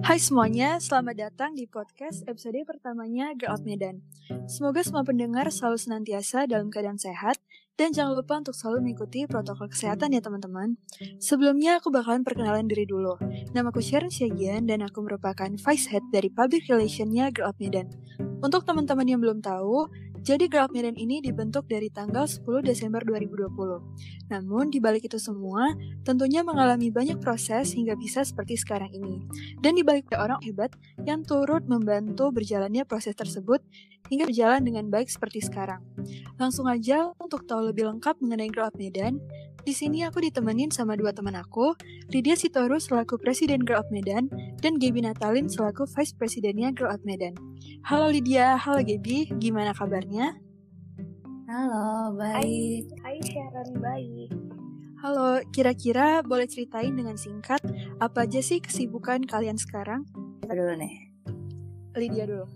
Hai semuanya, selamat datang di podcast episode pertamanya Girl Out Medan. Semoga semua pendengar selalu senantiasa dalam keadaan sehat dan jangan lupa untuk selalu mengikuti protokol kesehatan ya teman-teman. Sebelumnya aku bakalan perkenalan diri dulu. Namaku Sharon Syagian dan aku merupakan Vice Head dari Public Relationnya Girl Out Medan. Untuk teman-teman yang belum tahu, jadi Girl Medan ini dibentuk dari tanggal 10 Desember 2020. Namun di balik itu semua, tentunya mengalami banyak proses hingga bisa seperti sekarang ini. Dan di balik orang hebat yang turut membantu berjalannya proses tersebut hingga berjalan dengan baik seperti sekarang. Langsung aja untuk tahu lebih lengkap mengenai Girl Medan, di sini aku ditemenin sama dua teman aku, Lydia Sitoru selaku Presiden Girl Up Medan, dan Gaby Natalin selaku Vice Presidennya Girl Up Medan. Halo Lydia, halo Gaby, gimana kabarnya? Halo, baik. Hai, hai Sharon, baik. Halo, kira-kira boleh ceritain dengan singkat apa aja sih kesibukan kalian sekarang? Dulu nih. Lydia dulu.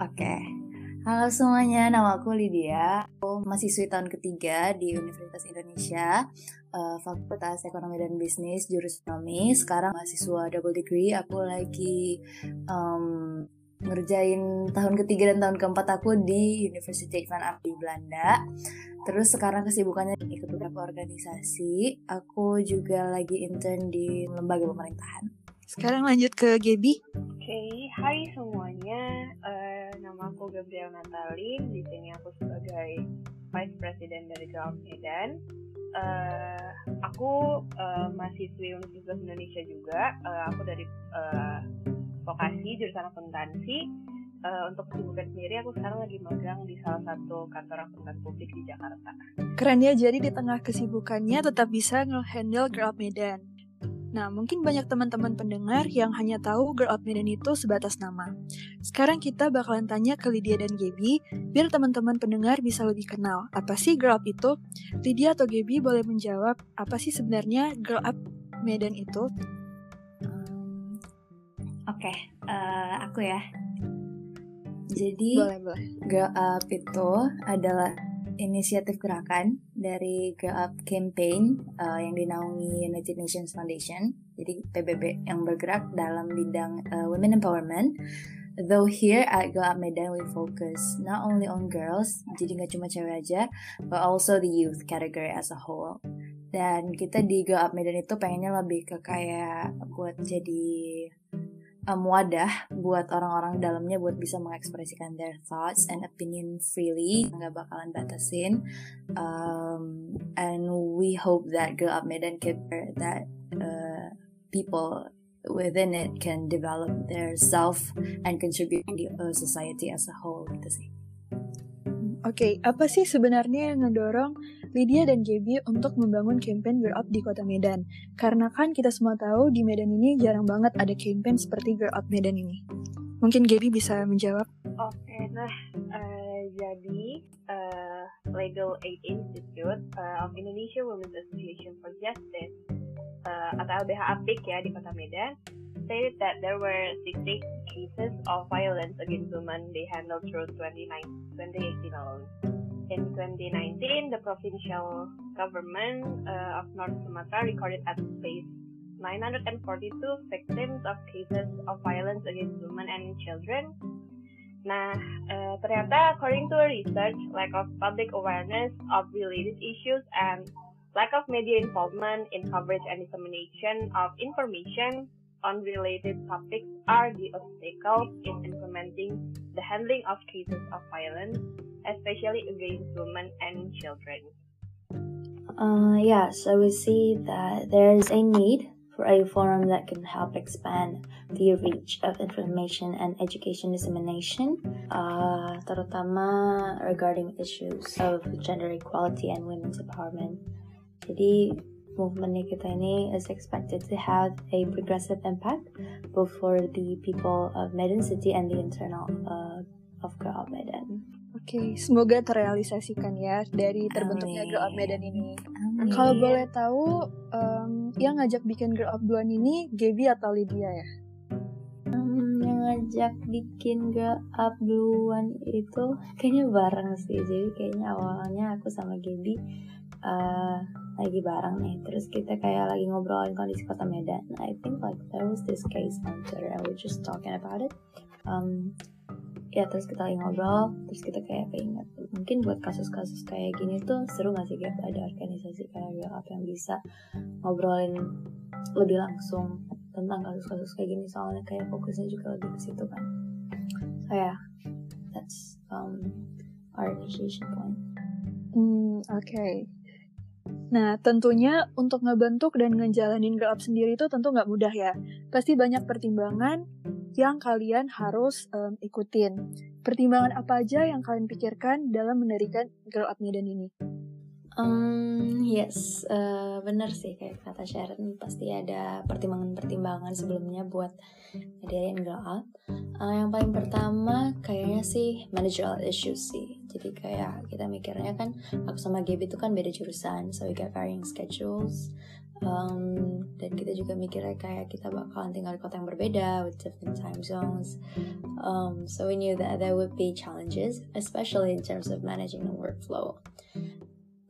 Oke. Okay. Halo semuanya, nama aku Lydia. Aku mahasiswi tahun ketiga di Universitas Indonesia, uh, Fakultas Ekonomi dan Bisnis, jurusan ekonomi. Sekarang mahasiswa double degree. Aku lagi um, ngerjain tahun ketiga dan tahun keempat aku di University van Art di Belanda. Terus sekarang kesibukannya ikut beberapa organisasi. Aku juga lagi intern di lembaga pemerintahan. Sekarang lanjut ke Gaby. Oke, okay. hai semuanya. Uh, nama aku Gabriel Natalin. Di sini aku sebagai Vice President dari Girl Medan. Uh, aku uh, mahasiswi Universitas Indonesia juga. Uh, aku dari uh, vokasi jurusan akuntansi. Uh, untuk kesibukan sendiri, aku sekarang lagi magang di salah satu kantor akuntan publik di Jakarta. Keren ya, jadi di tengah kesibukannya tetap bisa nge-handle Girl Medan. Nah, mungkin banyak teman-teman pendengar yang hanya tahu Girl Out Medan itu sebatas nama. Sekarang kita bakalan tanya ke Lydia dan Gaby, biar teman-teman pendengar bisa lebih kenal. Apa sih Girl Up itu? Lydia atau Gaby boleh menjawab, apa sih sebenarnya Girl Up Medan itu? Oke, okay, uh, eh, aku ya. Jadi, boleh, boleh. Girl Up itu adalah inisiatif gerakan dari Girl Up Campaign uh, yang dinaungi United Nations Foundation, jadi PBB yang bergerak dalam bidang uh, women empowerment. Though here at Girl Up Medan we focus not only on girls, jadi nggak cuma cewek aja, but also the youth category as a whole. Dan kita di Girl Up Medan itu pengennya lebih ke kayak buat jadi um, wadah buat orang-orang dalamnya buat bisa mengekspresikan their thoughts and opinion freely nggak bakalan batasin um, and we hope that Girl Up Medan can that uh, people within it can develop their self and contribute to the uh, society as a whole gitu sih. Oke, okay, apa sih sebenarnya yang ngedorong Lydia dan Gaby untuk membangun campaign Girl Up di kota Medan. Karena kan kita semua tahu di Medan ini jarang banget ada campaign seperti Girl Up Medan ini. Mungkin Gaby bisa menjawab. Oke, okay, nah uh, jadi uh, Legal Aid Institute uh, of Indonesia Women's Association for Justice uh, atau LBH APIK ya di kota Medan stated that there were 60 cases of violence against women they handled through 2019, 2018 alone. In 2019, the provincial government uh, of North Sumatra recorded at least 942 victims of cases of violence against women and children. Nah, uh, ternyata according to a research, lack of public awareness of related issues and lack of media involvement in coverage and dissemination of information on related topics are the obstacles in implementing the handling of cases of violence especially against women and children. Uh, yeah, so we see that there is a need for a forum that can help expand the reach of information and education dissemination, uh, regarding issues of gender equality and women's empowerment. Jadi, movement kita ini is expected to have a progressive impact both for the people of Medan City and the internal uh, of Girl Medan. Oke, okay, semoga terrealisasikan ya dari terbentuknya Amin. Girl Up Medan ini. Kalau boleh tahu, um, yang ngajak bikin Girl Up duluan ini Gaby atau Lydia ya? Um, yang ngajak bikin Girl Up duluan itu kayaknya bareng sih. Jadi kayaknya awalnya aku sama Gaby uh, lagi bareng nih terus kita kayak lagi ngobrolin kondisi kota Medan I think like there was this case on Twitter and we just talking about it um, ya terus kita lagi ngobrol terus kita kayak keinget mungkin buat kasus-kasus kayak gini tuh seru gak sih kayak ada organisasi kayak Up yang bisa ngobrolin lebih langsung tentang kasus-kasus kayak gini soalnya kayak fokusnya juga lebih ke situ kan so yeah that's um, our initiation point hmm oke okay. Nah, tentunya untuk ngebentuk dan ngejalanin Girl Up sendiri itu tentu nggak mudah ya. Pasti banyak pertimbangan yang kalian harus um, ikutin. Pertimbangan apa aja yang kalian pikirkan dalam mendirikan Girl Up Medan ini? Um, yes, uh, bener sih kayak kata Sharon pasti ada pertimbangan-pertimbangan sebelumnya buat ngadain Girl Up. Uh, yang paling pertama kayaknya sih managerial issues sih. Jadi kayak kita mikirnya kan aku sama Gaby itu kan beda jurusan, so we got varying schedules. Um, dan kita juga mikirnya kayak kita bakalan tinggal di kota yang berbeda with different time zones. Um, so we knew that there would be challenges, especially in terms of managing the workflow.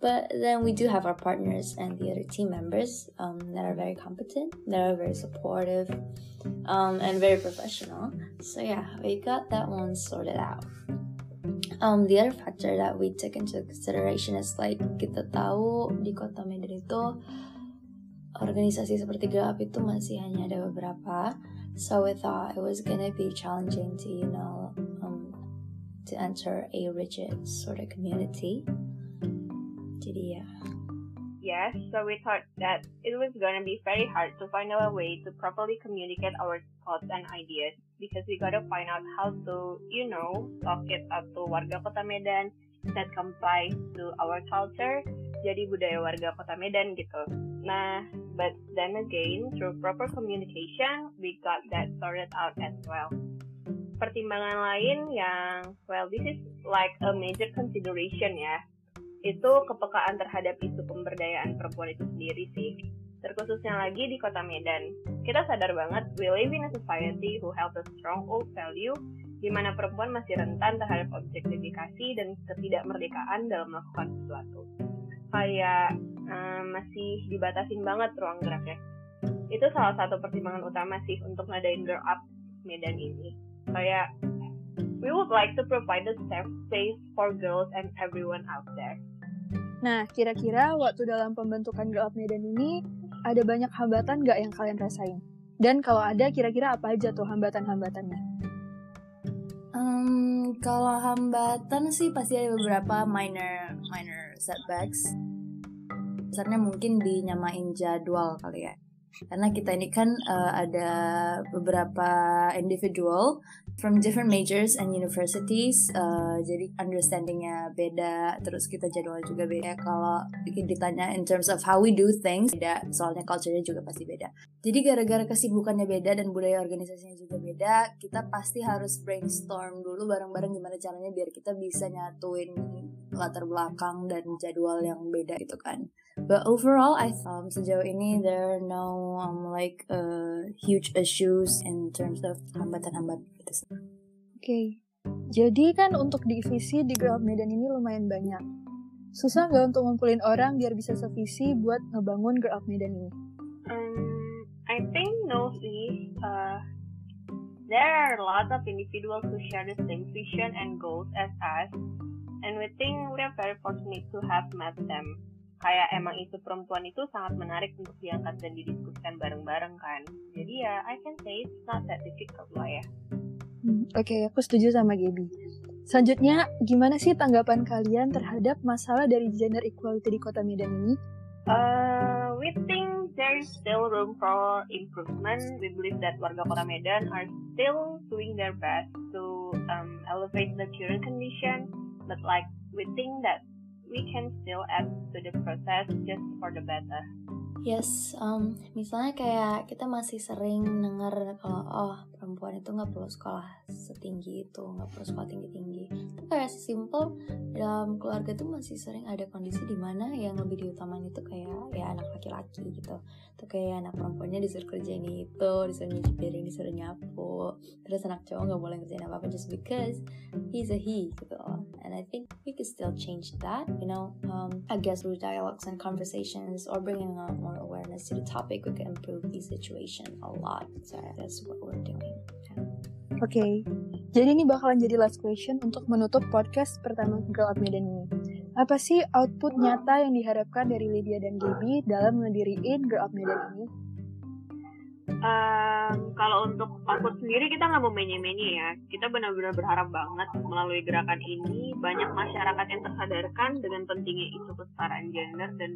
But then we do have our partners and the other team members um, that are very competent, that are very supportive, um, and very professional. So yeah, we got that one sorted out. Um, the other factor that we took into consideration is like kita tahu di kota Medan itu organisasi seperti GAP itu masih hanya ada beberapa. So we thought it was gonna be challenging to you know um, to enter a rigid sort of community. Jadi ya. Yes, so we thought that it was gonna be very hard to find a way to properly communicate our thoughts and ideas because we gotta find out how to, you know, talk it up to warga Kota Medan that complies to our culture, jadi budaya warga Kota Medan gitu. Nah, but then again, through proper communication, we got that sorted out as well. Pertimbangan lain yang, well, this is like a major consideration ya itu kepekaan terhadap isu pemberdayaan perempuan itu sendiri sih. Terkhususnya lagi di kota Medan. Kita sadar banget, we live in a society who have a strong old value di mana perempuan masih rentan terhadap objektifikasi dan ketidakmerdekaan dalam melakukan sesuatu. Kayak um, masih dibatasin banget ruang geraknya. Itu salah satu pertimbangan utama sih untuk ngadain Girl Up Medan ini. Kayak we would like to provide a safe space for girls and everyone out there. Nah, kira-kira waktu dalam pembentukan Girl Up Medan ini ada banyak hambatan nggak yang kalian rasain? Dan kalau ada, kira-kira apa aja tuh hambatan-hambatannya? Um, kalau hambatan sih pasti ada beberapa minor minor setbacks. Misalnya mungkin dinyamain jadwal kali ya karena kita ini kan uh, ada beberapa individual from different majors and universities uh, jadi understandingnya beda terus kita jadwal juga beda. Kalau ditanya in terms of how we do things beda. Soalnya culture-nya juga pasti beda. Jadi gara-gara kesibukannya beda dan budaya organisasinya juga beda kita pasti harus brainstorm dulu bareng-bareng gimana caranya biar kita bisa nyatuin latar belakang dan jadwal yang beda gitu kan but overall I um, sejauh ini there are no um, like uh, huge issues in terms of hambatan-hambatan gitu Oke, okay. jadi kan untuk divisi di Girl Medan ini lumayan banyak. Susah nggak untuk ngumpulin orang biar bisa sevisi buat ngebangun Up Medan ini? Um, I think no sih. Uh, there are a lot of individuals who share the same vision and goals as us, and we think we are very fortunate to have met them kayak emang isu perempuan itu sangat menarik untuk diangkat dan didiskusikan bareng-bareng kan. Jadi ya, I can say it's not that difficult lah ya. Hmm, Oke, okay, aku setuju sama Gaby. Selanjutnya, gimana sih tanggapan kalian terhadap masalah dari gender equality di kota Medan ini? Uh, we think there is still room for improvement. We believe that warga kota Medan are still doing their best to um, elevate the current condition, but like we think that we can still add to the process just for the better. Yes, um, misalnya kayak kita masih sering dengar kalau oh perempuan itu nggak perlu sekolah setinggi itu, nggak perlu sekolah tinggi-tinggi. Itu kayak simple. Dalam keluarga tuh masih sering ada kondisi di mana yang lebih diutamain itu kayak ya anak laki-laki gitu. Tuh kayak anak perempuannya disuruh kerja ini itu disuruh nyuci piring disuruh nyapu. Terus anak cowok nggak boleh kerjain apa apa just because he's a he gitu. And I think we could still change that you know um, I guess through dialogues and conversations or bringing out more awareness to the topic we can improve the situation a lot. So that's what we're doing Oke, okay. jadi ini bakalan jadi last question untuk menutup podcast pertama Girl Up Medan ini. Apa sih output nyata yang diharapkan dari Lydia dan Gaby dalam ngediriin Girl Up Medan ini? Um, kalau untuk output sendiri kita nggak mau menye-menye ya. Kita benar-benar berharap banget melalui gerakan ini banyak masyarakat yang tersadarkan dengan pentingnya isu kesetaraan gender dan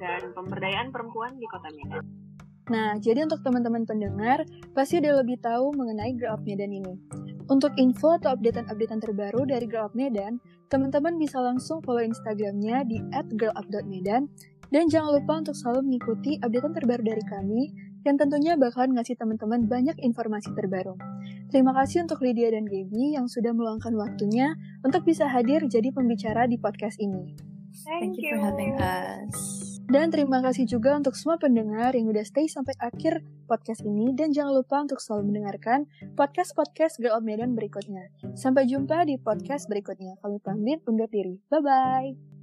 dan pemberdayaan perempuan di Kota Medan. Nah, jadi untuk teman-teman pendengar, pasti udah lebih tahu mengenai Girl Up Medan ini. Untuk info atau updatean-updatean terbaru dari Girl Up Medan, teman-teman bisa langsung follow Instagramnya di @girlup.medan dan jangan lupa untuk selalu mengikuti updatean terbaru dari kami dan tentunya bakalan ngasih teman-teman banyak informasi terbaru. Terima kasih untuk Lydia dan Gaby yang sudah meluangkan waktunya untuk bisa hadir jadi pembicara di podcast ini. Thank, Thank you for having us. Dan terima kasih juga untuk semua pendengar yang udah stay sampai akhir podcast ini dan jangan lupa untuk selalu mendengarkan podcast-podcast Girl of Medan berikutnya. Sampai jumpa di podcast berikutnya. Kami pamit undur diri. Bye-bye.